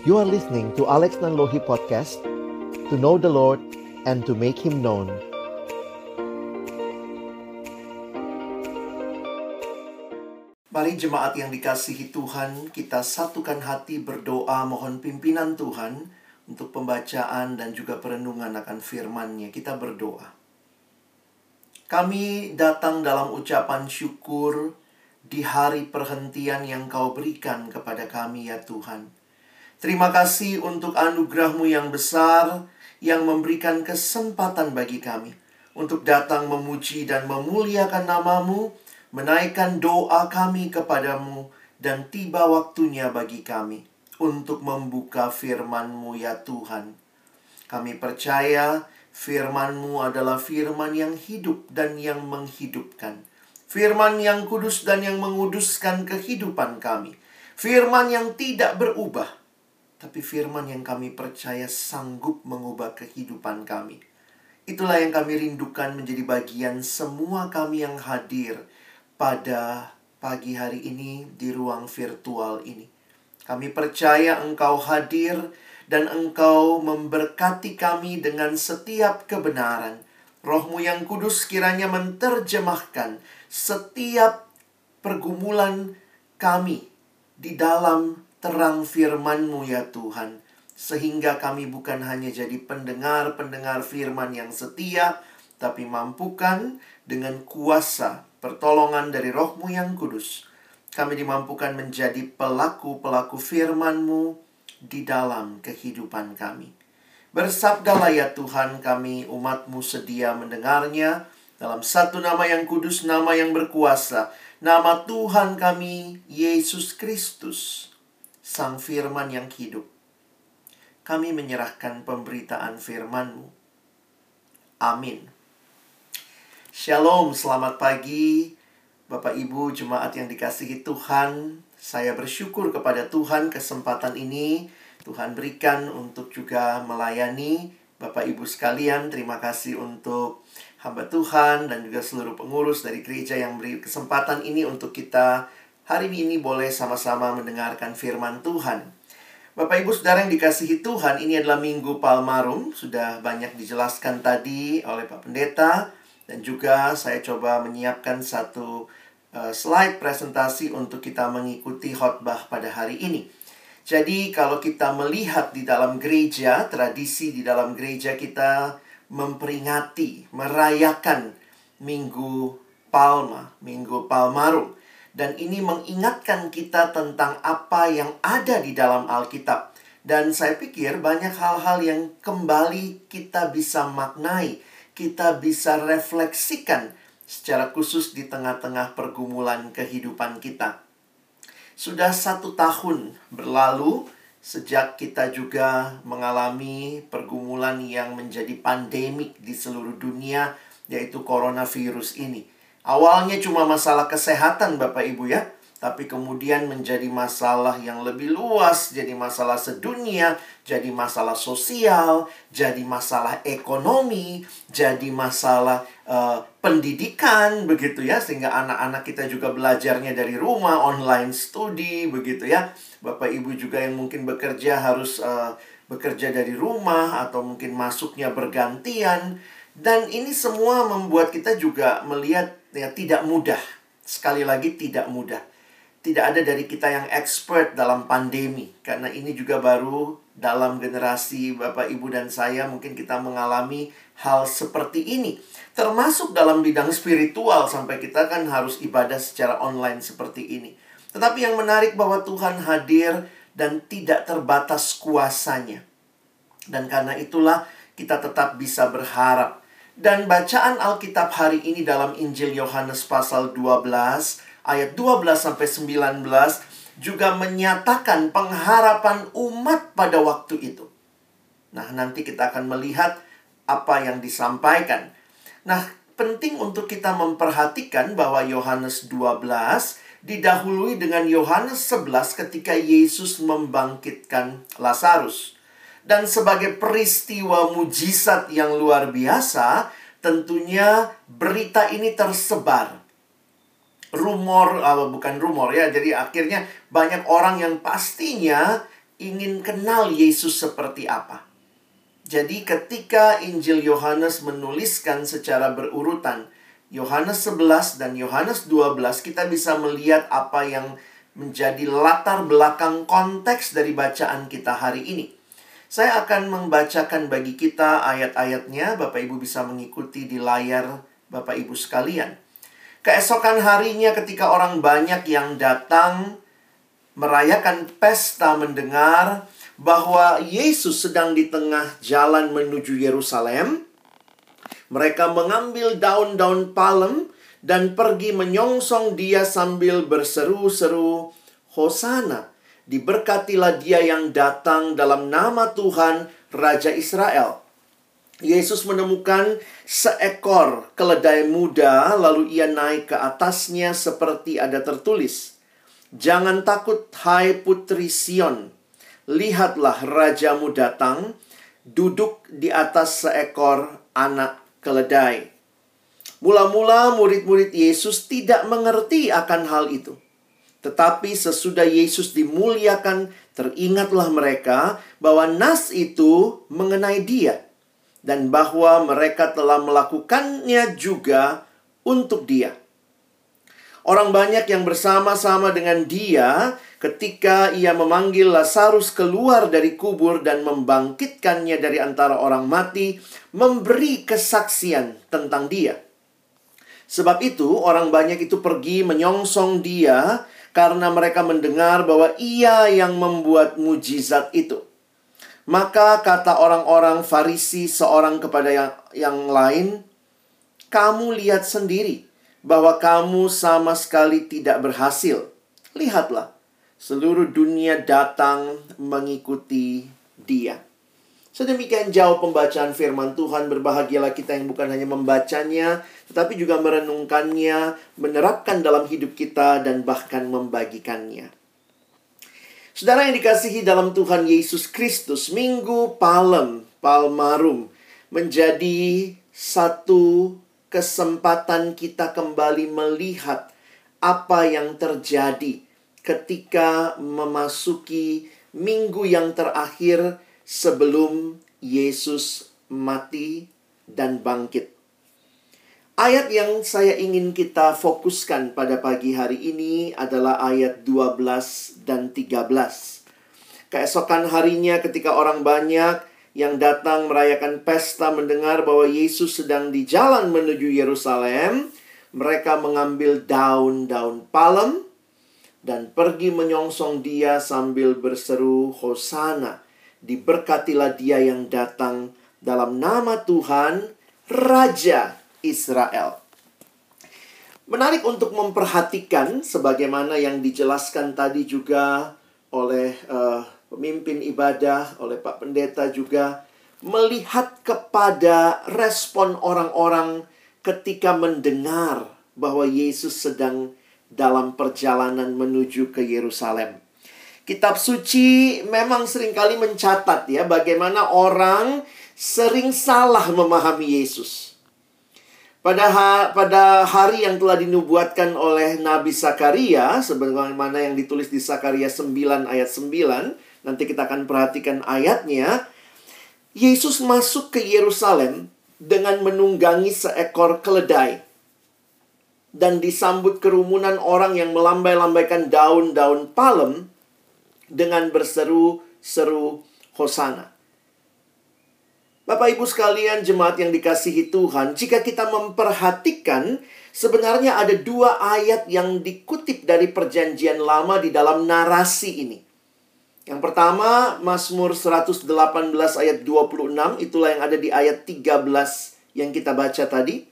You are listening to Alex Nanlohi Podcast To know the Lord and to make Him known Mari jemaat yang dikasihi Tuhan, kita satukan hati berdoa mohon pimpinan Tuhan untuk pembacaan dan juga perenungan akan firman-Nya. Kita berdoa. Kami datang dalam ucapan syukur di hari perhentian yang Kau berikan kepada kami ya Tuhan. Terima kasih untuk anugerahmu yang besar yang memberikan kesempatan bagi kami untuk datang memuji dan memuliakan namamu, menaikkan doa kami kepadamu, dan tiba waktunya bagi kami untuk membuka firmanmu ya Tuhan. Kami percaya firmanmu adalah firman yang hidup dan yang menghidupkan. Firman yang kudus dan yang menguduskan kehidupan kami. Firman yang tidak berubah tapi firman yang kami percaya sanggup mengubah kehidupan kami. Itulah yang kami rindukan menjadi bagian semua kami yang hadir pada pagi hari ini di ruang virtual ini. Kami percaya Engkau hadir dan Engkau memberkati kami dengan setiap kebenaran. Rohmu yang kudus kiranya menerjemahkan setiap pergumulan kami di dalam terang firman-Mu ya Tuhan. Sehingga kami bukan hanya jadi pendengar-pendengar firman yang setia, tapi mampukan dengan kuasa pertolongan dari rohmu yang kudus. Kami dimampukan menjadi pelaku-pelaku firman-Mu di dalam kehidupan kami. Bersabdalah ya Tuhan kami umat-Mu sedia mendengarnya dalam satu nama yang kudus, nama yang berkuasa, nama Tuhan kami, Yesus Kristus Sang Firman yang hidup. Kami menyerahkan pemberitaan firman-Mu. Amin. Shalom, selamat pagi Bapak Ibu jemaat yang dikasihi Tuhan. Saya bersyukur kepada Tuhan kesempatan ini Tuhan berikan untuk juga melayani Bapak Ibu sekalian. Terima kasih untuk hamba Tuhan dan juga seluruh pengurus dari gereja yang beri kesempatan ini untuk kita Hari ini boleh sama-sama mendengarkan firman Tuhan. Bapak Ibu Saudara yang dikasihi Tuhan, ini adalah Minggu Palmarum, sudah banyak dijelaskan tadi oleh Pak Pendeta dan juga saya coba menyiapkan satu uh, slide presentasi untuk kita mengikuti khotbah pada hari ini. Jadi kalau kita melihat di dalam gereja, tradisi di dalam gereja kita memperingati, merayakan Minggu Palma, Minggu Palmarum dan ini mengingatkan kita tentang apa yang ada di dalam Alkitab. Dan saya pikir banyak hal-hal yang kembali kita bisa maknai, kita bisa refleksikan secara khusus di tengah-tengah pergumulan kehidupan kita. Sudah satu tahun berlalu sejak kita juga mengalami pergumulan yang menjadi pandemik di seluruh dunia, yaitu coronavirus ini. Awalnya cuma masalah kesehatan Bapak Ibu ya, tapi kemudian menjadi masalah yang lebih luas, jadi masalah sedunia, jadi masalah sosial, jadi masalah ekonomi, jadi masalah uh, pendidikan begitu ya, sehingga anak-anak kita juga belajarnya dari rumah, online studi begitu ya. Bapak Ibu juga yang mungkin bekerja harus uh, bekerja dari rumah atau mungkin masuknya bergantian. Dan ini semua membuat kita juga melihat ya tidak mudah. Sekali lagi tidak mudah. Tidak ada dari kita yang expert dalam pandemi karena ini juga baru dalam generasi Bapak Ibu dan saya mungkin kita mengalami hal seperti ini. Termasuk dalam bidang spiritual sampai kita kan harus ibadah secara online seperti ini. Tetapi yang menarik bahwa Tuhan hadir dan tidak terbatas kuasanya. Dan karena itulah kita tetap bisa berharap dan bacaan Alkitab hari ini dalam Injil Yohanes pasal 12 ayat 12 sampai 19 juga menyatakan pengharapan umat pada waktu itu. Nah, nanti kita akan melihat apa yang disampaikan. Nah, penting untuk kita memperhatikan bahwa Yohanes 12 didahului dengan Yohanes 11 ketika Yesus membangkitkan Lazarus. Dan sebagai peristiwa mujizat yang luar biasa, tentunya berita ini tersebar. Rumor, uh, bukan rumor ya, jadi akhirnya banyak orang yang pastinya ingin kenal Yesus seperti apa. Jadi ketika Injil Yohanes menuliskan secara berurutan Yohanes 11 dan Yohanes 12 kita bisa melihat apa yang menjadi latar belakang konteks dari bacaan kita hari ini. Saya akan membacakan bagi kita ayat-ayatnya, Bapak Ibu bisa mengikuti di layar Bapak Ibu sekalian. Keesokan harinya ketika orang banyak yang datang merayakan pesta mendengar bahwa Yesus sedang di tengah jalan menuju Yerusalem. Mereka mengambil daun-daun palem dan pergi menyongsong dia sambil berseru-seru, Hosana, diberkatilah dia yang datang dalam nama Tuhan, Raja Israel. Yesus menemukan seekor keledai muda, lalu ia naik ke atasnya seperti ada tertulis, Jangan takut, hai putri Sion, lihatlah rajamu datang, duduk di atas seekor anak keledai. Mula-mula murid-murid Yesus tidak mengerti akan hal itu. Tetapi sesudah Yesus dimuliakan, teringatlah mereka bahwa nas itu mengenai dia. Dan bahwa mereka telah melakukannya juga untuk dia. Orang banyak yang bersama-sama dengan dia ketika ia memanggil Lazarus keluar dari kubur dan membangkitkannya dari antara orang mati, memberi kesaksian tentang dia. Sebab itu, orang banyak itu pergi menyongsong dia karena mereka mendengar bahwa ia yang membuat mujizat itu. Maka kata orang-orang Farisi seorang kepada yang, yang lain, "Kamu lihat sendiri bahwa kamu sama sekali tidak berhasil. Lihatlah, seluruh dunia datang mengikuti dia. Sedemikian jauh pembacaan firman Tuhan, berbahagialah kita yang bukan hanya membacanya, tetapi juga merenungkannya, menerapkan dalam hidup kita, dan bahkan membagikannya. Saudara yang dikasihi dalam Tuhan Yesus Kristus, Minggu Palem, Palmarum, menjadi satu kesempatan kita kembali melihat apa yang terjadi ketika memasuki minggu yang terakhir sebelum Yesus mati dan bangkit. Ayat yang saya ingin kita fokuskan pada pagi hari ini adalah ayat 12 dan 13. Keesokan harinya ketika orang banyak yang datang merayakan pesta mendengar bahwa Yesus sedang di jalan menuju Yerusalem, mereka mengambil daun-daun palem dan pergi menyongsong dia sambil berseru Hosana. Diberkatilah dia yang datang dalam nama Tuhan, Raja Israel. Menarik untuk memperhatikan sebagaimana yang dijelaskan tadi juga oleh uh, pemimpin ibadah, oleh Pak Pendeta juga melihat kepada respon orang-orang ketika mendengar bahwa Yesus sedang dalam perjalanan menuju ke Yerusalem. Kitab suci memang sering kali mencatat ya bagaimana orang sering salah memahami Yesus. Pada ha pada hari yang telah dinubuatkan oleh Nabi Sakaria sebagaimana yang ditulis di Sakaria 9 ayat 9, nanti kita akan perhatikan ayatnya. Yesus masuk ke Yerusalem dengan menunggangi seekor keledai dan disambut kerumunan orang yang melambai-lambaikan daun-daun palem dengan berseru-seru hosana. Bapak Ibu sekalian jemaat yang dikasihi Tuhan, jika kita memperhatikan sebenarnya ada dua ayat yang dikutip dari perjanjian lama di dalam narasi ini. Yang pertama, Mazmur 118 ayat 26, itulah yang ada di ayat 13 yang kita baca tadi.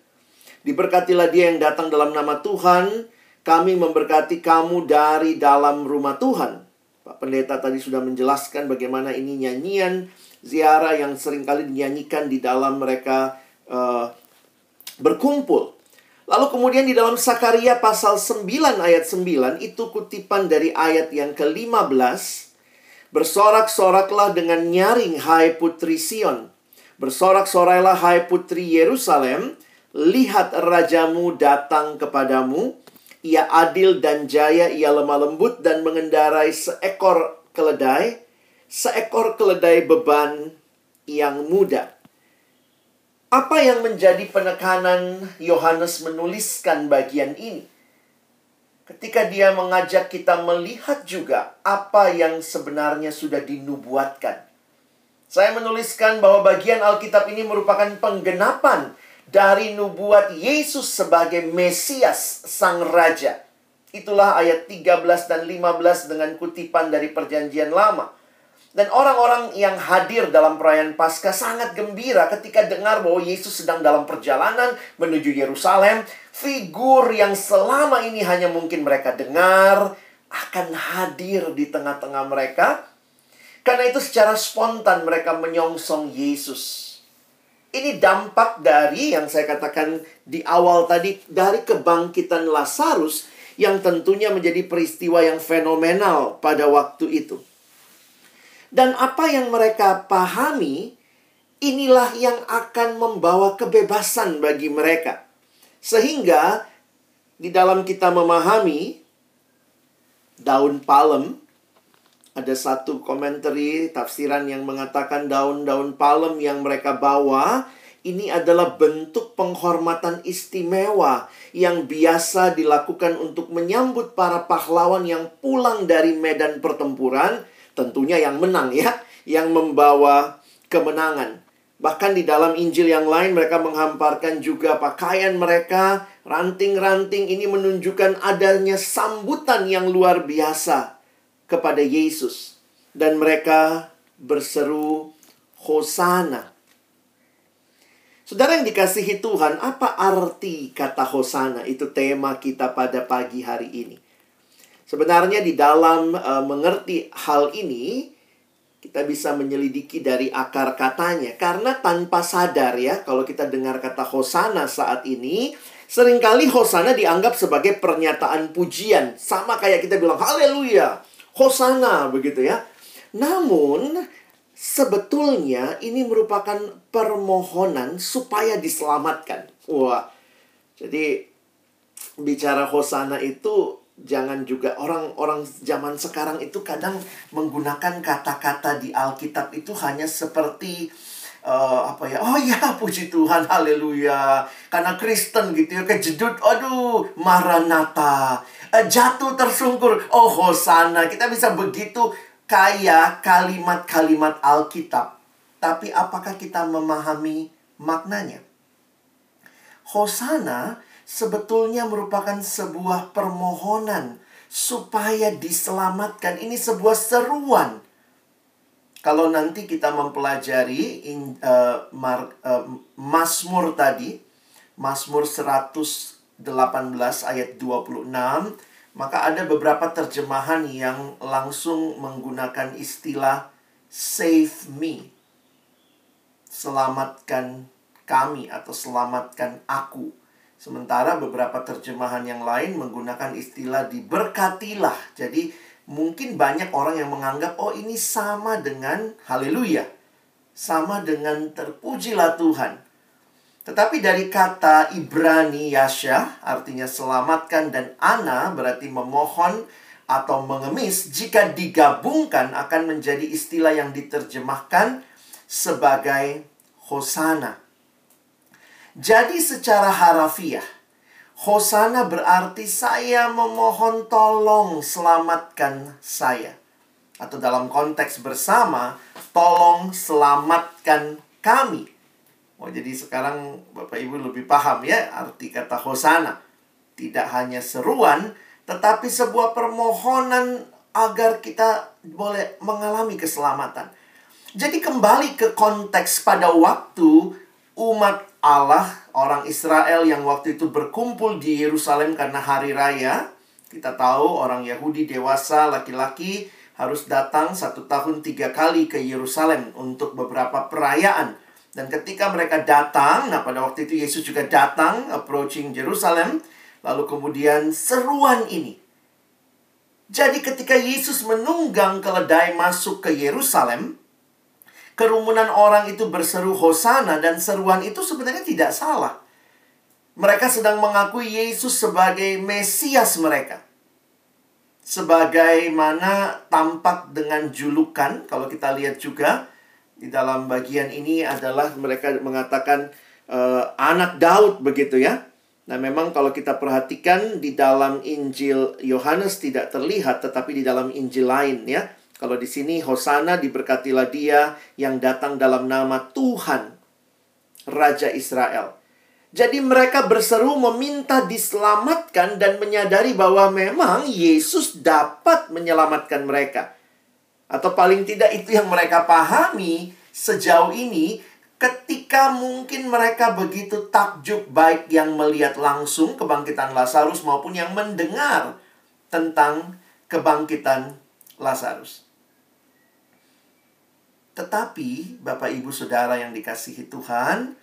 Diberkatilah dia yang datang dalam nama Tuhan. Kami memberkati kamu dari dalam rumah Tuhan. Pak Pendeta tadi sudah menjelaskan bagaimana ini nyanyian ziarah yang sering kali dinyanyikan di dalam mereka uh, berkumpul. Lalu kemudian di dalam Sakaria pasal 9 ayat 9 itu kutipan dari ayat yang ke-15. Bersorak-soraklah dengan nyaring hai putri Sion. Bersorak-sorailah hai putri Yerusalem Lihat rajamu datang kepadamu, ia adil dan jaya, ia lemah lembut dan mengendarai seekor keledai, seekor keledai beban yang muda. Apa yang menjadi penekanan Yohanes menuliskan bagian ini? Ketika dia mengajak kita melihat juga apa yang sebenarnya sudah dinubuatkan. Saya menuliskan bahwa bagian Alkitab ini merupakan penggenapan dari nubuat Yesus sebagai Mesias Sang Raja. Itulah ayat 13 dan 15 dengan kutipan dari perjanjian lama. Dan orang-orang yang hadir dalam perayaan Paskah sangat gembira ketika dengar bahwa Yesus sedang dalam perjalanan menuju Yerusalem. Figur yang selama ini hanya mungkin mereka dengar akan hadir di tengah-tengah mereka. Karena itu secara spontan mereka menyongsong Yesus. Ini dampak dari yang saya katakan di awal tadi dari kebangkitan Lazarus yang tentunya menjadi peristiwa yang fenomenal pada waktu itu. Dan apa yang mereka pahami inilah yang akan membawa kebebasan bagi mereka. Sehingga di dalam kita memahami daun palem ada satu komentari tafsiran yang mengatakan daun-daun palem yang mereka bawa ini adalah bentuk penghormatan istimewa yang biasa dilakukan untuk menyambut para pahlawan yang pulang dari medan pertempuran, tentunya yang menang ya, yang membawa kemenangan. Bahkan di dalam Injil yang lain mereka menghamparkan juga pakaian mereka, ranting-ranting ini menunjukkan adanya sambutan yang luar biasa kepada Yesus dan mereka berseru Hosana. Saudara yang dikasihi Tuhan, apa arti kata Hosana? Itu tema kita pada pagi hari ini. Sebenarnya di dalam uh, mengerti hal ini, kita bisa menyelidiki dari akar katanya. Karena tanpa sadar ya, kalau kita dengar kata Hosana saat ini, sering kali Hosana dianggap sebagai pernyataan pujian. Sama kayak kita bilang, haleluya, Hosana begitu ya. Namun sebetulnya ini merupakan permohonan supaya diselamatkan. Wah. Jadi bicara hosana itu jangan juga orang-orang zaman sekarang itu kadang menggunakan kata-kata di Alkitab itu hanya seperti uh, apa ya oh ya puji Tuhan haleluya karena Kristen gitu ya kejedut aduh maranata uh, jatuh tersungkur oh hosana kita bisa begitu kaya kalimat-kalimat Alkitab, tapi apakah kita memahami maknanya? Hosana sebetulnya merupakan sebuah permohonan supaya diselamatkan. Ini sebuah seruan. Kalau nanti kita mempelajari in, uh, mar, uh, Mazmur tadi, Mazmur 118 ayat 26, maka ada beberapa terjemahan yang langsung menggunakan istilah save me. Selamatkan kami atau selamatkan aku. Sementara beberapa terjemahan yang lain menggunakan istilah diberkatilah. Jadi mungkin banyak orang yang menganggap oh ini sama dengan haleluya. Sama dengan terpujilah Tuhan. Tetapi dari kata Ibrani Yasha, artinya selamatkan, dan Ana berarti memohon atau mengemis, jika digabungkan akan menjadi istilah yang diterjemahkan sebagai Hosana. Jadi secara harafiah, Hosana berarti saya memohon tolong selamatkan saya. Atau dalam konteks bersama, tolong selamatkan kami. Oh, jadi sekarang Bapak Ibu lebih paham ya arti kata hosana. Tidak hanya seruan, tetapi sebuah permohonan agar kita boleh mengalami keselamatan. Jadi kembali ke konteks pada waktu umat Allah, orang Israel yang waktu itu berkumpul di Yerusalem karena hari raya. Kita tahu orang Yahudi dewasa, laki-laki harus datang satu tahun tiga kali ke Yerusalem untuk beberapa perayaan dan ketika mereka datang, nah pada waktu itu Yesus juga datang, approaching Jerusalem. Lalu kemudian seruan ini. Jadi ketika Yesus menunggang keledai masuk ke Yerusalem, kerumunan orang itu berseru Hosana dan seruan itu sebenarnya tidak salah. Mereka sedang mengakui Yesus sebagai Mesias mereka. sebagaimana tampak dengan julukan kalau kita lihat juga di dalam bagian ini adalah mereka mengatakan uh, anak Daud begitu ya. Nah, memang kalau kita perhatikan di dalam Injil Yohanes tidak terlihat tetapi di dalam Injil lain ya. Kalau di sini Hosana diberkatilah dia yang datang dalam nama Tuhan Raja Israel. Jadi mereka berseru meminta diselamatkan dan menyadari bahwa memang Yesus dapat menyelamatkan mereka. Atau paling tidak itu yang mereka pahami sejauh ini ketika mungkin mereka begitu takjub baik yang melihat langsung kebangkitan Lazarus maupun yang mendengar tentang kebangkitan Lazarus. Tetapi Bapak Ibu Saudara yang dikasihi Tuhan,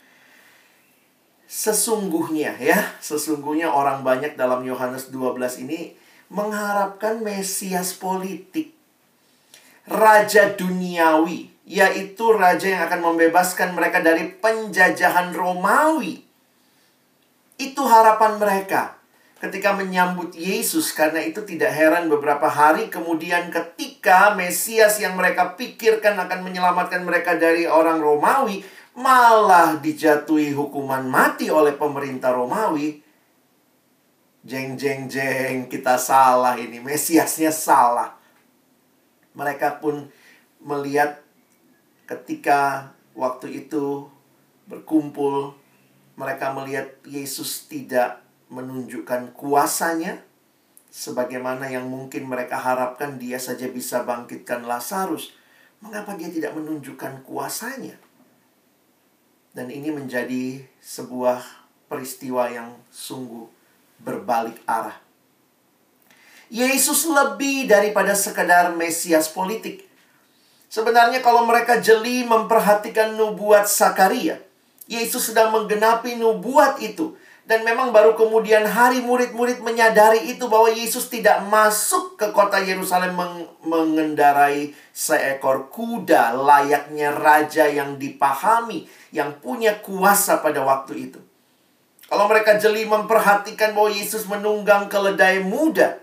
sesungguhnya ya, sesungguhnya orang banyak dalam Yohanes 12 ini mengharapkan Mesias politik. Raja duniawi, yaitu raja yang akan membebaskan mereka dari penjajahan Romawi. Itu harapan mereka ketika menyambut Yesus karena itu tidak heran beberapa hari kemudian ketika Mesias yang mereka pikirkan akan menyelamatkan mereka dari orang Romawi malah dijatuhi hukuman mati oleh pemerintah Romawi. Jeng jeng jeng, kita salah ini. Mesiasnya salah. Mereka pun melihat ketika waktu itu berkumpul, mereka melihat Yesus tidak menunjukkan kuasanya sebagaimana yang mungkin mereka harapkan dia saja bisa bangkitkan Lazarus. Mengapa dia tidak menunjukkan kuasanya? Dan ini menjadi sebuah peristiwa yang sungguh berbalik arah. Yesus lebih daripada sekedar Mesias politik. Sebenarnya kalau mereka jeli memperhatikan nubuat Sakaria, Yesus sedang menggenapi nubuat itu. Dan memang baru kemudian hari murid-murid menyadari itu bahwa Yesus tidak masuk ke kota Yerusalem meng mengendarai seekor kuda layaknya raja yang dipahami, yang punya kuasa pada waktu itu. Kalau mereka jeli memperhatikan bahwa Yesus menunggang keledai muda,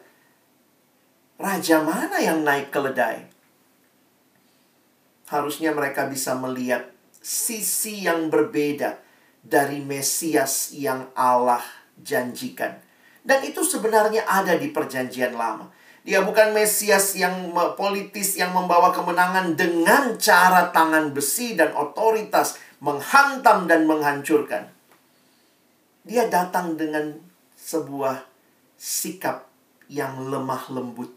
raja mana yang naik keledai? Harusnya mereka bisa melihat sisi yang berbeda dari Mesias yang Allah janjikan. Dan itu sebenarnya ada di Perjanjian Lama. Dia bukan Mesias yang politis yang membawa kemenangan dengan cara tangan besi dan otoritas menghantam dan menghancurkan. Dia datang dengan sebuah sikap yang lemah lembut.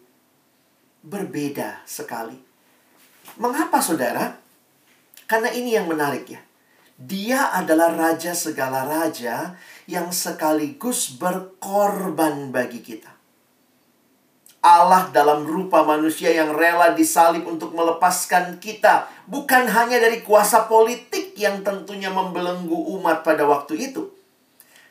Berbeda sekali. Mengapa saudara? Karena ini yang menarik ya. Dia adalah raja segala raja yang sekaligus berkorban bagi kita. Allah dalam rupa manusia yang rela disalib untuk melepaskan kita, bukan hanya dari kuasa politik yang tentunya membelenggu umat pada waktu itu,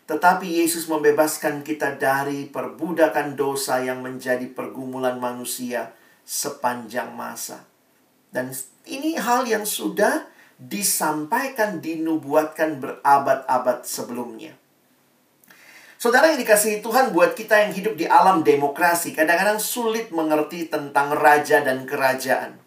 tetapi Yesus membebaskan kita dari perbudakan dosa yang menjadi pergumulan manusia sepanjang masa. Dan ini hal yang sudah disampaikan, dinubuatkan berabad-abad sebelumnya. Saudara yang dikasihi Tuhan buat kita yang hidup di alam demokrasi, kadang-kadang sulit mengerti tentang raja dan kerajaan.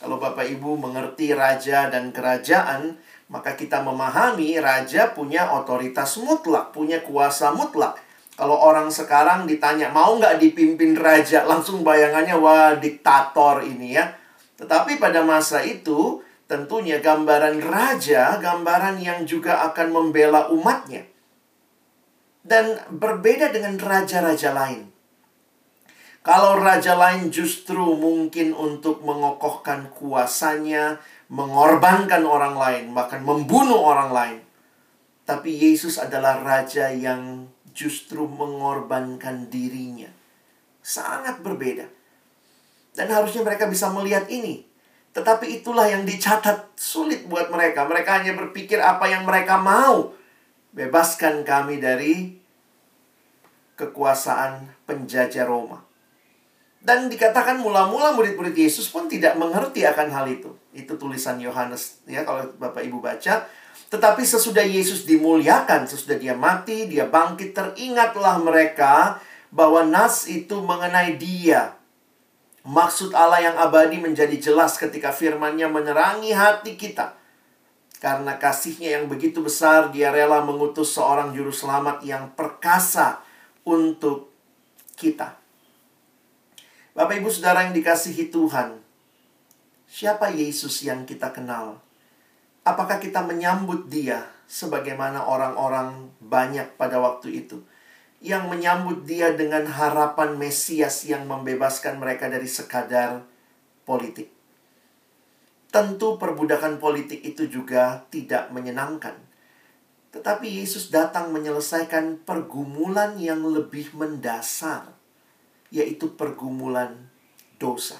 Kalau Bapak Ibu mengerti raja dan kerajaan, maka kita memahami raja punya otoritas mutlak, punya kuasa mutlak. Kalau orang sekarang ditanya, mau nggak dipimpin raja? Langsung bayangannya, wah diktator ini ya. Tetapi pada masa itu, Tentunya gambaran raja, gambaran yang juga akan membela umatnya. Dan berbeda dengan raja-raja lain. Kalau raja lain justru mungkin untuk mengokohkan kuasanya, mengorbankan orang lain, bahkan membunuh orang lain. Tapi Yesus adalah raja yang justru mengorbankan dirinya. Sangat berbeda. Dan harusnya mereka bisa melihat ini tetapi itulah yang dicatat sulit buat mereka. Mereka hanya berpikir apa yang mereka mau. Bebaskan kami dari kekuasaan penjajah Roma. Dan dikatakan mula-mula murid-murid Yesus pun tidak mengerti akan hal itu. Itu tulisan Yohanes ya kalau Bapak Ibu baca. Tetapi sesudah Yesus dimuliakan, sesudah dia mati, dia bangkit, teringatlah mereka bahwa nas itu mengenai dia. Maksud Allah yang abadi menjadi jelas ketika firman-Nya menerangi hati kita. Karena kasihnya yang begitu besar, dia rela mengutus seorang juru selamat yang perkasa untuk kita. Bapak Ibu Saudara yang dikasihi Tuhan, siapa Yesus yang kita kenal? Apakah kita menyambut dia sebagaimana orang-orang banyak pada waktu itu? Yang menyambut dia dengan harapan Mesias yang membebaskan mereka dari sekadar politik. Tentu perbudakan politik itu juga tidak menyenangkan. Tetapi Yesus datang menyelesaikan pergumulan yang lebih mendasar, yaitu pergumulan dosa.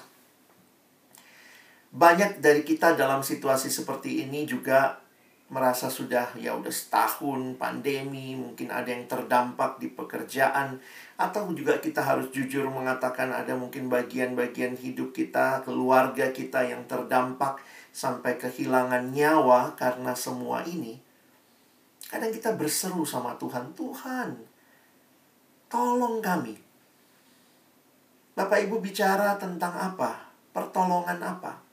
Banyak dari kita dalam situasi seperti ini juga merasa sudah ya udah setahun pandemi, mungkin ada yang terdampak di pekerjaan atau juga kita harus jujur mengatakan ada mungkin bagian-bagian hidup kita, keluarga kita yang terdampak sampai kehilangan nyawa karena semua ini. Kadang kita berseru sama Tuhan, Tuhan, tolong kami. Bapak Ibu bicara tentang apa? Pertolongan apa?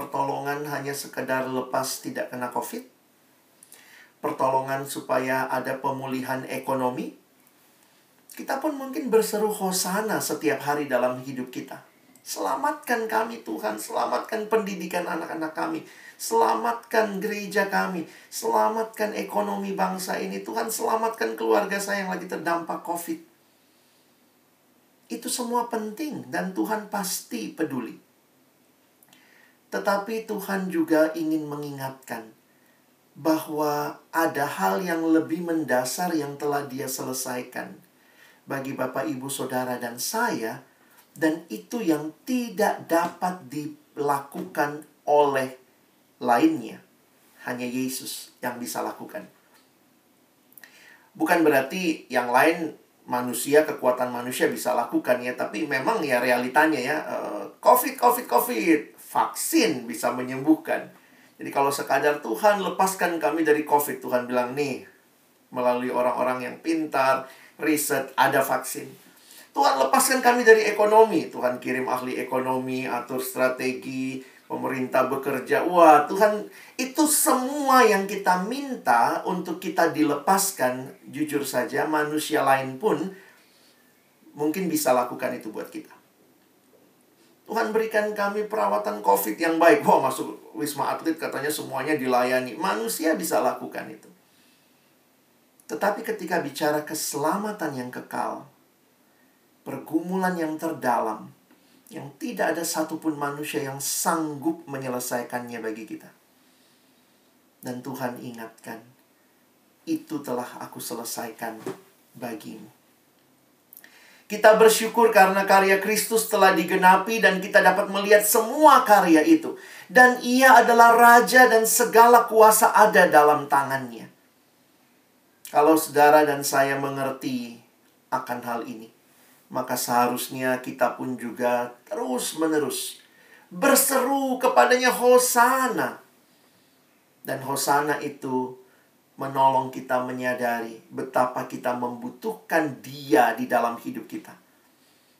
Pertolongan hanya sekedar lepas tidak kena COVID. Pertolongan supaya ada pemulihan ekonomi. Kita pun mungkin berseru hosana setiap hari dalam hidup kita. Selamatkan kami Tuhan, selamatkan pendidikan anak-anak kami, selamatkan gereja kami, selamatkan ekonomi bangsa ini. Tuhan, selamatkan keluarga saya yang lagi terdampak COVID. Itu semua penting dan Tuhan pasti peduli. Tetapi Tuhan juga ingin mengingatkan bahwa ada hal yang lebih mendasar yang telah Dia selesaikan bagi Bapak, Ibu, Saudara, dan saya, dan itu yang tidak dapat dilakukan oleh lainnya. Hanya Yesus yang bisa lakukan. Bukan berarti yang lain manusia, kekuatan manusia bisa lakukan ya, tapi memang ya realitanya ya, uh, COVID, COVID, COVID, vaksin bisa menyembuhkan. Jadi kalau sekadar Tuhan lepaskan kami dari COVID, Tuhan bilang nih, melalui orang-orang yang pintar, riset, ada vaksin. Tuhan lepaskan kami dari ekonomi. Tuhan kirim ahli ekonomi, atur strategi, pemerintah bekerja. Wah, Tuhan, itu semua yang kita minta untuk kita dilepaskan, jujur saja manusia lain pun mungkin bisa lakukan itu buat kita. Tuhan berikan kami perawatan COVID yang baik. Wah, masuk Wisma Atlet katanya semuanya dilayani. Manusia bisa lakukan itu. Tetapi ketika bicara keselamatan yang kekal, pergumulan yang terdalam, yang tidak ada satupun manusia yang sanggup menyelesaikannya bagi kita. Dan Tuhan ingatkan, itu telah aku selesaikan bagimu. Kita bersyukur karena karya Kristus telah digenapi dan kita dapat melihat semua karya itu. Dan ia adalah raja dan segala kuasa ada dalam tangannya. Kalau saudara dan saya mengerti akan hal ini, maka seharusnya kita pun juga terus-menerus berseru kepadanya Hosana. Dan Hosana itu menolong kita menyadari betapa kita membutuhkan Dia di dalam hidup kita.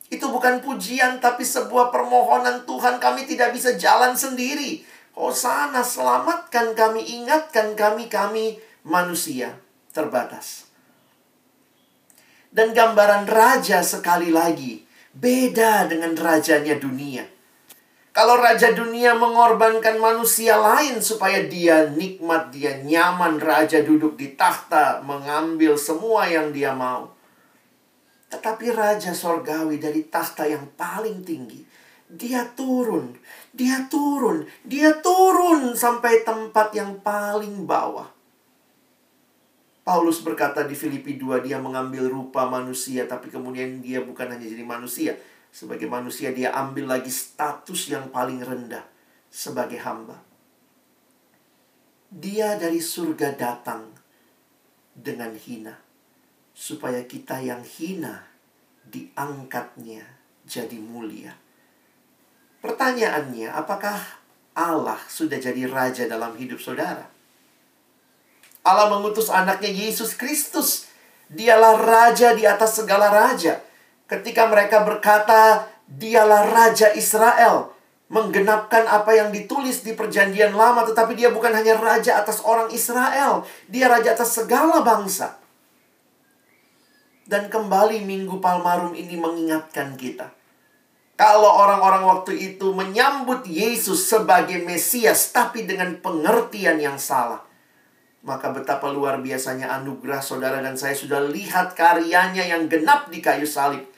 Itu bukan pujian, tapi sebuah permohonan Tuhan. Kami tidak bisa jalan sendiri. Hosana, selamatkan kami, ingatkan kami, kami manusia terbatas. Dan gambaran raja sekali lagi beda dengan rajanya dunia. Kalau raja dunia mengorbankan manusia lain supaya dia nikmat, dia nyaman, raja duduk di takhta, mengambil semua yang dia mau. Tetapi raja sorgawi dari takhta yang paling tinggi, dia turun, dia turun, dia turun sampai tempat yang paling bawah. Paulus berkata di Filipi 2, dia mengambil rupa manusia, tapi kemudian dia bukan hanya jadi manusia, sebagai manusia dia ambil lagi status yang paling rendah sebagai hamba. Dia dari surga datang dengan hina supaya kita yang hina diangkatnya jadi mulia. Pertanyaannya, apakah Allah sudah jadi raja dalam hidup saudara? Allah mengutus anaknya Yesus Kristus Dialah raja di atas segala raja. Ketika mereka berkata, dialah raja Israel, menggenapkan apa yang ditulis di perjanjian lama, tetapi dia bukan hanya raja atas orang Israel, dia raja atas segala bangsa. Dan kembali Minggu Palmarum ini mengingatkan kita. Kalau orang-orang waktu itu menyambut Yesus sebagai Mesias, tapi dengan pengertian yang salah, maka betapa luar biasanya anugerah saudara dan saya sudah lihat karyanya yang genap di kayu salib.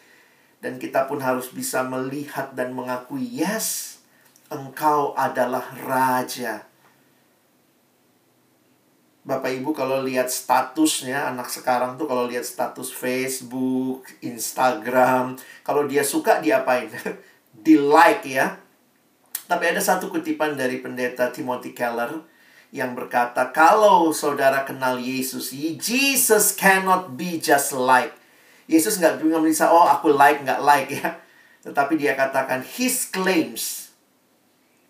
Dan kita pun harus bisa melihat dan mengakui, yes, engkau adalah raja. Bapak Ibu kalau lihat statusnya anak sekarang tuh kalau lihat status Facebook, Instagram, kalau dia suka diapain? di like ya. Tapi ada satu kutipan dari pendeta Timothy Keller yang berkata, kalau saudara kenal Yesus, Jesus cannot be just like. Yesus nggak bisa, oh aku like nggak like ya. Tetapi dia katakan, his claims,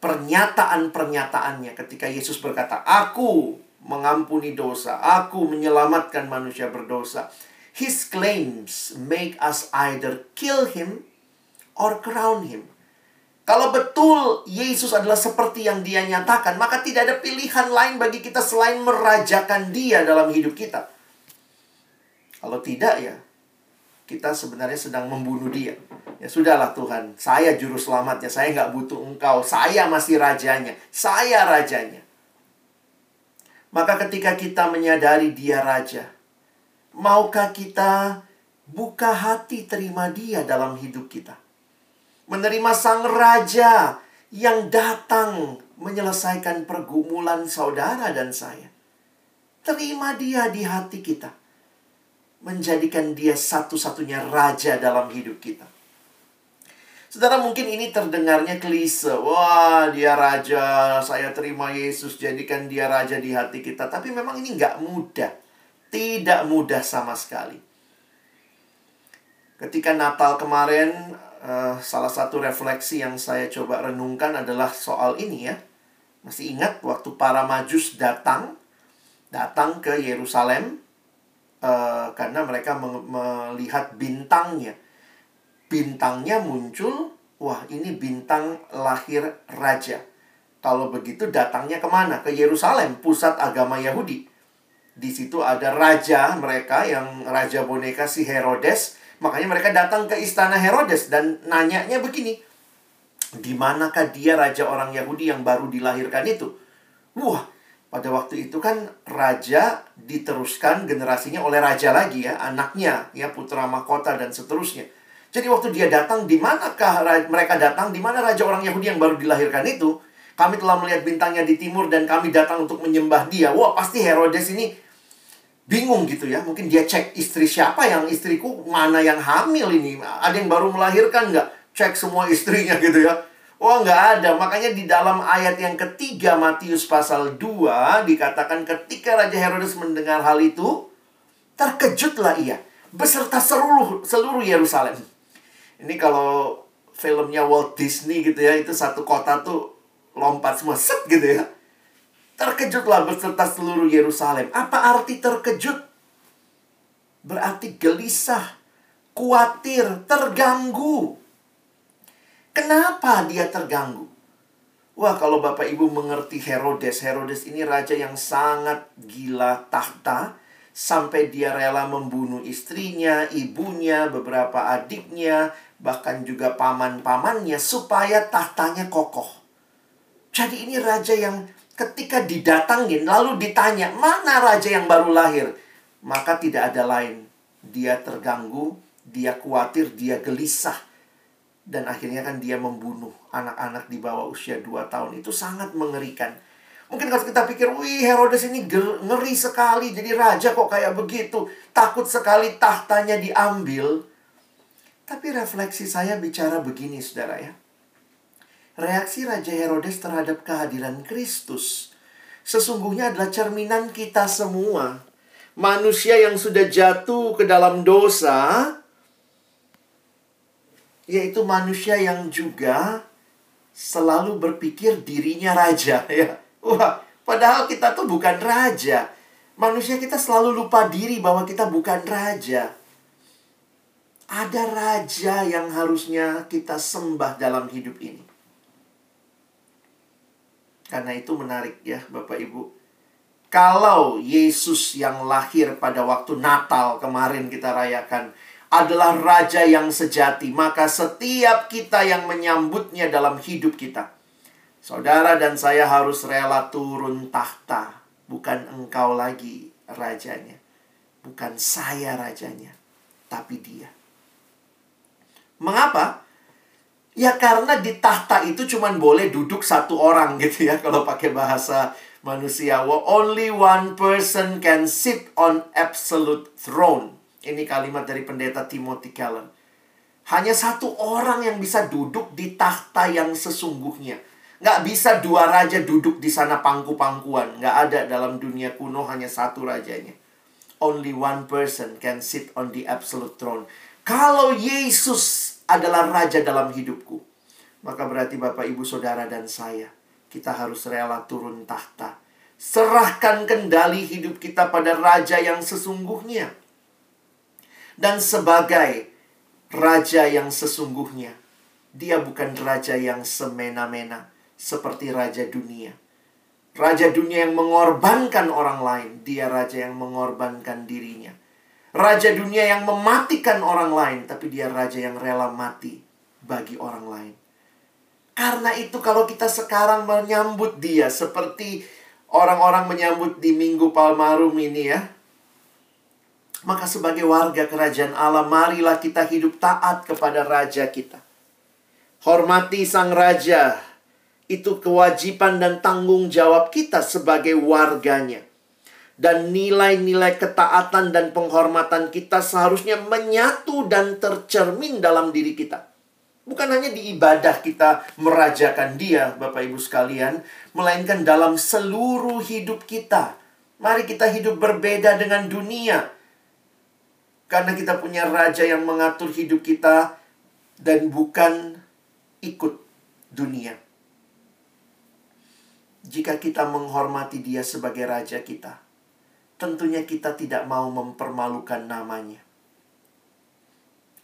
pernyataan-pernyataannya ketika Yesus berkata, aku mengampuni dosa. Aku menyelamatkan manusia berdosa. His claims make us either kill him or crown him. Kalau betul Yesus adalah seperti yang dia nyatakan, maka tidak ada pilihan lain bagi kita selain merajakan dia dalam hidup kita. Kalau tidak ya, kita sebenarnya sedang membunuh dia. Ya sudahlah Tuhan, saya juru selamatnya, saya nggak butuh engkau, saya masih rajanya, saya rajanya. Maka ketika kita menyadari dia raja, maukah kita buka hati terima dia dalam hidup kita? Menerima sang raja yang datang menyelesaikan pergumulan saudara dan saya. Terima dia di hati kita. Menjadikan dia satu-satunya raja dalam hidup kita. Saudara mungkin ini terdengarnya klise. Wah, dia raja, saya terima Yesus, jadikan dia raja di hati kita. Tapi memang ini nggak mudah. Tidak mudah sama sekali. Ketika Natal kemarin, uh, salah satu refleksi yang saya coba renungkan adalah soal ini ya. Masih ingat waktu para majus datang, datang ke Yerusalem, uh, karena mereka melihat bintangnya bintangnya muncul, wah ini bintang lahir raja. Kalau begitu datangnya ke mana? Ke Yerusalem, pusat agama Yahudi. Di situ ada raja mereka yang raja boneka si Herodes. Makanya mereka datang ke istana Herodes dan nanyanya begini. Di manakah dia raja orang Yahudi yang baru dilahirkan itu? Wah, pada waktu itu kan raja diteruskan generasinya oleh raja lagi ya, anaknya ya putra mahkota dan seterusnya. Jadi waktu dia datang, di manakah mereka datang? Di mana raja orang Yahudi yang baru dilahirkan itu? Kami telah melihat bintangnya di timur dan kami datang untuk menyembah dia. Wah, pasti Herodes ini bingung gitu ya. Mungkin dia cek istri siapa yang istriku, mana yang hamil ini. Ada yang baru melahirkan nggak? Cek semua istrinya gitu ya. Wah, nggak ada. Makanya di dalam ayat yang ketiga Matius pasal 2 dikatakan ketika Raja Herodes mendengar hal itu, terkejutlah ia beserta seluruh seluruh Yerusalem. Ini kalau filmnya Walt Disney gitu ya, itu satu kota tuh lompat semua set gitu ya. Terkejutlah beserta seluruh Yerusalem. Apa arti terkejut? Berarti gelisah, khawatir, terganggu. Kenapa dia terganggu? Wah, kalau Bapak Ibu mengerti Herodes, Herodes ini raja yang sangat gila tahta sampai dia rela membunuh istrinya, ibunya, beberapa adiknya, bahkan juga paman-pamannya supaya tahtanya kokoh. Jadi ini raja yang ketika didatangin lalu ditanya, "Mana raja yang baru lahir?" Maka tidak ada lain. Dia terganggu, dia khawatir, dia gelisah. Dan akhirnya kan dia membunuh anak-anak di bawah usia 2 tahun. Itu sangat mengerikan. Mungkin kalau kita pikir, wih Herodes ini ngeri sekali. Jadi raja kok kayak begitu. Takut sekali tahtanya diambil. Tapi refleksi saya bicara begini, saudara ya. Reaksi Raja Herodes terhadap kehadiran Kristus sesungguhnya adalah cerminan kita semua. Manusia yang sudah jatuh ke dalam dosa, yaitu manusia yang juga selalu berpikir dirinya raja ya. Wah, padahal kita tuh bukan raja. Manusia kita selalu lupa diri bahwa kita bukan raja. Ada raja yang harusnya kita sembah dalam hidup ini. Karena itu menarik ya Bapak Ibu. Kalau Yesus yang lahir pada waktu Natal kemarin kita rayakan adalah raja yang sejati, maka setiap kita yang menyambutnya dalam hidup kita. Saudara dan saya harus rela turun tahta, bukan engkau lagi rajanya. Bukan saya rajanya, tapi dia. Mengapa? Ya karena di tahta itu cuma boleh duduk satu orang gitu ya kalau pakai bahasa manusia. Well, only one person can sit on absolute throne. Ini kalimat dari pendeta Timothy Keller. Hanya satu orang yang bisa duduk di tahta yang sesungguhnya. Nggak bisa dua raja duduk di sana pangku-pangkuan. Nggak ada dalam dunia kuno hanya satu rajanya. Only one person can sit on the absolute throne. Kalau Yesus adalah raja dalam hidupku. Maka berarti Bapak, Ibu, Saudara, dan saya, kita harus rela turun tahta. Serahkan kendali hidup kita pada raja yang sesungguhnya. Dan sebagai raja yang sesungguhnya, dia bukan raja yang semena-mena seperti raja dunia. Raja dunia yang mengorbankan orang lain, dia raja yang mengorbankan dirinya. Raja dunia yang mematikan orang lain, tapi dia raja yang rela mati bagi orang lain. Karena itu kalau kita sekarang menyambut dia seperti orang-orang menyambut di Minggu Palmarum ini ya. Maka sebagai warga kerajaan Allah, marilah kita hidup taat kepada raja kita. Hormati sang raja. Itu kewajiban dan tanggung jawab kita sebagai warganya dan nilai-nilai ketaatan dan penghormatan kita seharusnya menyatu dan tercermin dalam diri kita. Bukan hanya di ibadah kita merajakan dia, Bapak Ibu sekalian, melainkan dalam seluruh hidup kita. Mari kita hidup berbeda dengan dunia. Karena kita punya raja yang mengatur hidup kita dan bukan ikut dunia. Jika kita menghormati dia sebagai raja kita, tentunya kita tidak mau mempermalukan namanya.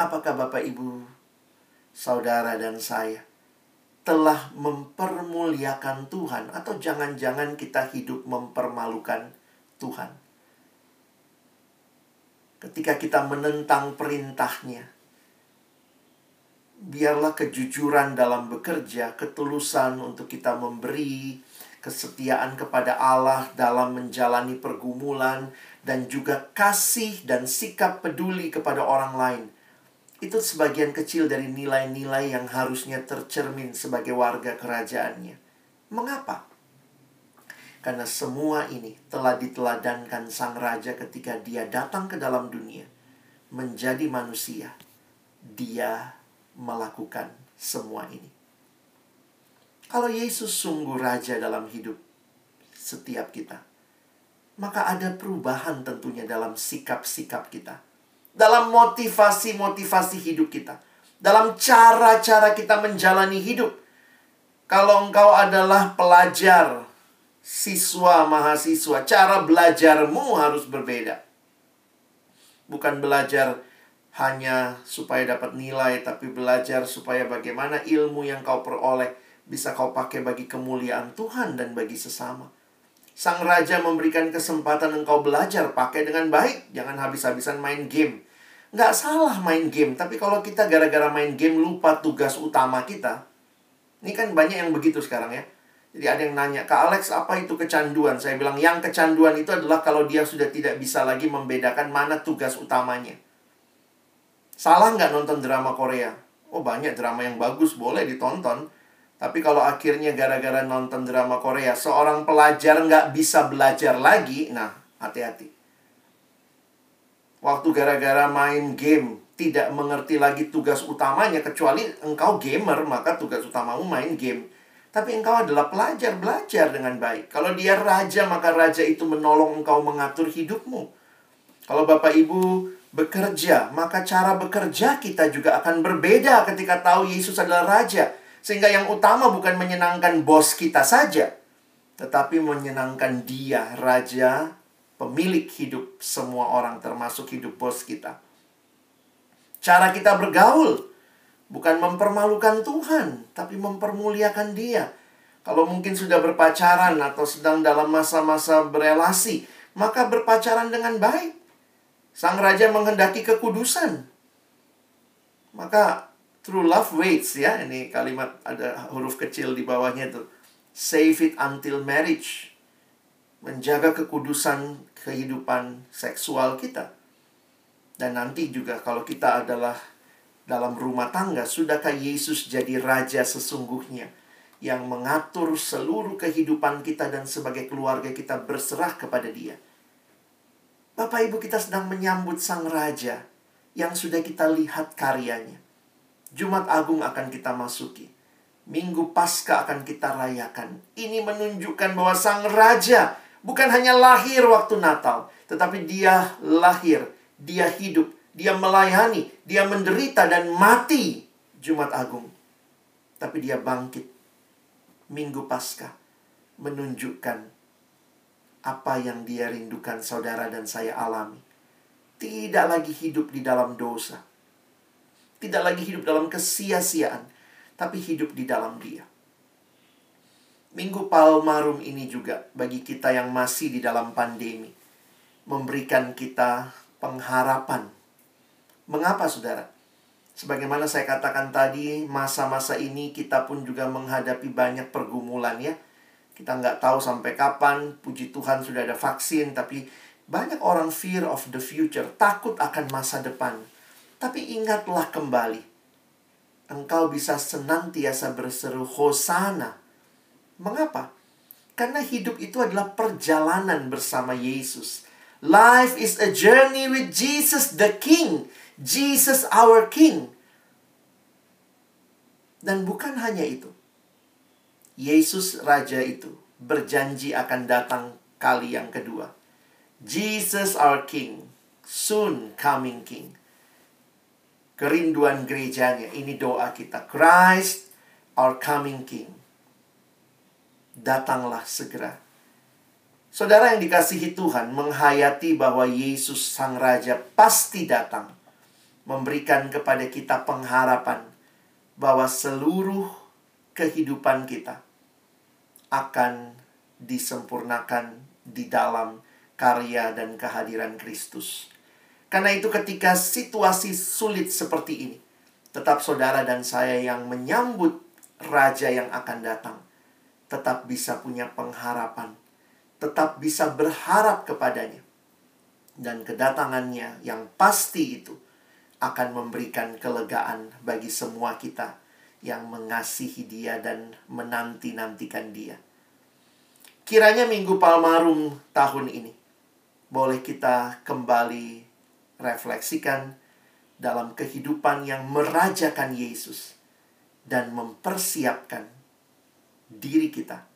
Apakah Bapak Ibu, saudara dan saya telah mempermuliakan Tuhan atau jangan-jangan kita hidup mempermalukan Tuhan? Ketika kita menentang perintahnya, biarlah kejujuran dalam bekerja, ketulusan untuk kita memberi, kesetiaan kepada Allah dalam menjalani pergumulan, dan juga kasih dan sikap peduli kepada orang lain. Itu sebagian kecil dari nilai-nilai yang harusnya tercermin sebagai warga kerajaannya. Mengapa? Karena semua ini telah diteladankan sang raja ketika dia datang ke dalam dunia. Menjadi manusia. Dia melakukan semua ini. Kalau Yesus sungguh raja dalam hidup setiap kita, maka ada perubahan tentunya dalam sikap-sikap kita, dalam motivasi-motivasi hidup kita, dalam cara-cara kita menjalani hidup. Kalau engkau adalah pelajar, siswa, mahasiswa, cara belajarmu harus berbeda. Bukan belajar hanya supaya dapat nilai, tapi belajar supaya bagaimana ilmu yang kau peroleh bisa kau pakai bagi kemuliaan Tuhan dan bagi sesama. Sang raja memberikan kesempatan engkau belajar pakai dengan baik, jangan habis-habisan main game. Nggak salah main game, tapi kalau kita gara-gara main game lupa tugas utama kita, ini kan banyak yang begitu sekarang ya. Jadi ada yang nanya, Kak Alex apa itu kecanduan? Saya bilang, yang kecanduan itu adalah kalau dia sudah tidak bisa lagi membedakan mana tugas utamanya. Salah nggak nonton drama Korea? Oh banyak drama yang bagus, boleh ditonton. Tapi kalau akhirnya gara-gara nonton drama Korea, seorang pelajar nggak bisa belajar lagi, nah hati-hati. Waktu gara-gara main game, tidak mengerti lagi tugas utamanya, kecuali engkau gamer, maka tugas utamamu main game. Tapi engkau adalah pelajar, belajar dengan baik. Kalau dia raja, maka raja itu menolong engkau mengatur hidupmu. Kalau Bapak Ibu bekerja, maka cara bekerja kita juga akan berbeda ketika tahu Yesus adalah raja. Sehingga yang utama bukan menyenangkan bos kita saja, tetapi menyenangkan dia, raja pemilik hidup semua orang termasuk hidup bos kita. Cara kita bergaul bukan mempermalukan Tuhan, tapi mempermuliakan Dia. Kalau mungkin sudah berpacaran atau sedang dalam masa-masa berelasi, maka berpacaran dengan baik. Sang raja menghendaki kekudusan. Maka true love waits ya, ini kalimat ada huruf kecil di bawahnya itu. Save it until marriage. Menjaga kekudusan kehidupan seksual kita. Dan nanti juga kalau kita adalah dalam rumah tangga, sudahkah Yesus jadi raja sesungguhnya? yang mengatur seluruh kehidupan kita dan sebagai keluarga kita berserah kepada Dia. Bapak Ibu kita sedang menyambut Sang Raja yang sudah kita lihat karyanya. Jumat Agung akan kita masuki. Minggu Pasca akan kita rayakan. Ini menunjukkan bahwa Sang Raja bukan hanya lahir waktu Natal, tetapi Dia lahir, Dia hidup, Dia melayani, Dia menderita dan mati Jumat Agung. Tapi Dia bangkit Minggu Paskah menunjukkan apa yang dia rindukan saudara dan saya alami. Tidak lagi hidup di dalam dosa. Tidak lagi hidup dalam kesia-siaan, tapi hidup di dalam dia. Minggu Palmarum ini juga bagi kita yang masih di dalam pandemi memberikan kita pengharapan. Mengapa saudara? Sebagaimana saya katakan tadi, masa-masa ini kita pun juga menghadapi banyak pergumulan ya. Kita nggak tahu sampai kapan, puji Tuhan sudah ada vaksin, tapi banyak orang fear of the future, takut akan masa depan. Tapi ingatlah kembali, engkau bisa senantiasa berseru Hosana. Mengapa? Karena hidup itu adalah perjalanan bersama Yesus. Life is a journey with Jesus the King. Jesus our King. Dan bukan hanya itu. Yesus Raja itu berjanji akan datang kali yang kedua. Jesus our King, soon coming King. Kerinduan gerejanya, ini doa kita. Christ our coming King. Datanglah segera. Saudara yang dikasihi Tuhan menghayati bahwa Yesus Sang Raja pasti datang memberikan kepada kita pengharapan bahwa seluruh kehidupan kita akan disempurnakan di dalam karya dan kehadiran Kristus. Karena itu ketika situasi sulit seperti ini, tetap saudara dan saya yang menyambut raja yang akan datang tetap bisa punya pengharapan, tetap bisa berharap kepadanya. Dan kedatangannya yang pasti itu akan memberikan kelegaan bagi semua kita yang mengasihi Dia dan menanti-nantikan Dia. Kiranya Minggu Palmarum tahun ini boleh kita kembali refleksikan dalam kehidupan yang merajakan Yesus dan mempersiapkan diri kita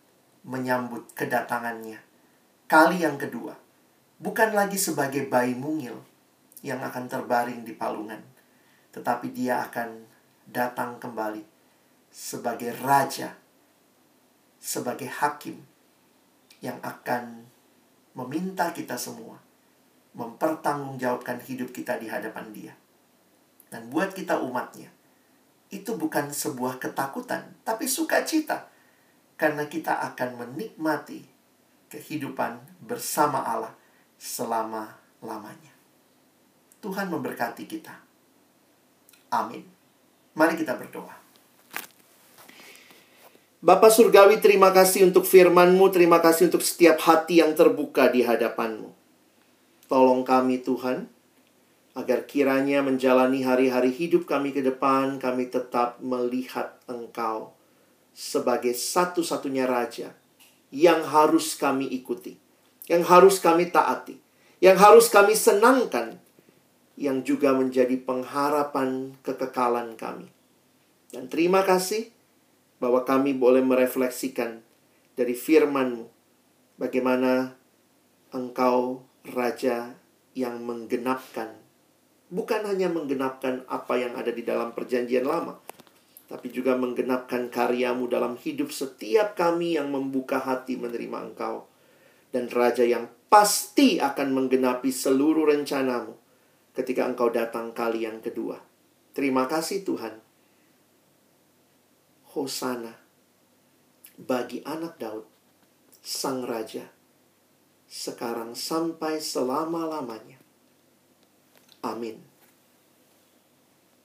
menyambut kedatangannya kali yang kedua bukan lagi sebagai bayi mungil yang akan terbaring di palungan, tetapi dia akan datang kembali sebagai raja, sebagai hakim yang akan meminta kita semua mempertanggungjawabkan hidup kita di hadapan Dia. Dan buat kita umatnya, itu bukan sebuah ketakutan, tapi sukacita. Karena kita akan menikmati kehidupan bersama Allah selama-lamanya. Tuhan memberkati kita. Amin. Mari kita berdoa. Bapak Surgawi, terima kasih untuk firman-Mu, terima kasih untuk setiap hati yang terbuka di hadapan-Mu. Tolong kami Tuhan, agar kiranya menjalani hari-hari hidup kami ke depan, kami tetap melihat Engkau sebagai satu-satunya Raja yang harus kami ikuti, yang harus kami taati, yang harus kami senangkan, yang juga menjadi pengharapan kekekalan kami. Dan terima kasih bahwa kami boleh merefleksikan dari firman-Mu bagaimana Engkau Raja yang menggenapkan bukan hanya menggenapkan apa yang ada di dalam perjanjian lama, tapi juga menggenapkan karyamu dalam hidup setiap kami yang membuka hati menerima Engkau. Dan Raja yang pasti akan menggenapi seluruh rencanamu ketika engkau datang kali yang kedua. Terima kasih Tuhan. Hosana bagi anak Daud, sang raja, sekarang sampai selama-lamanya. Amin.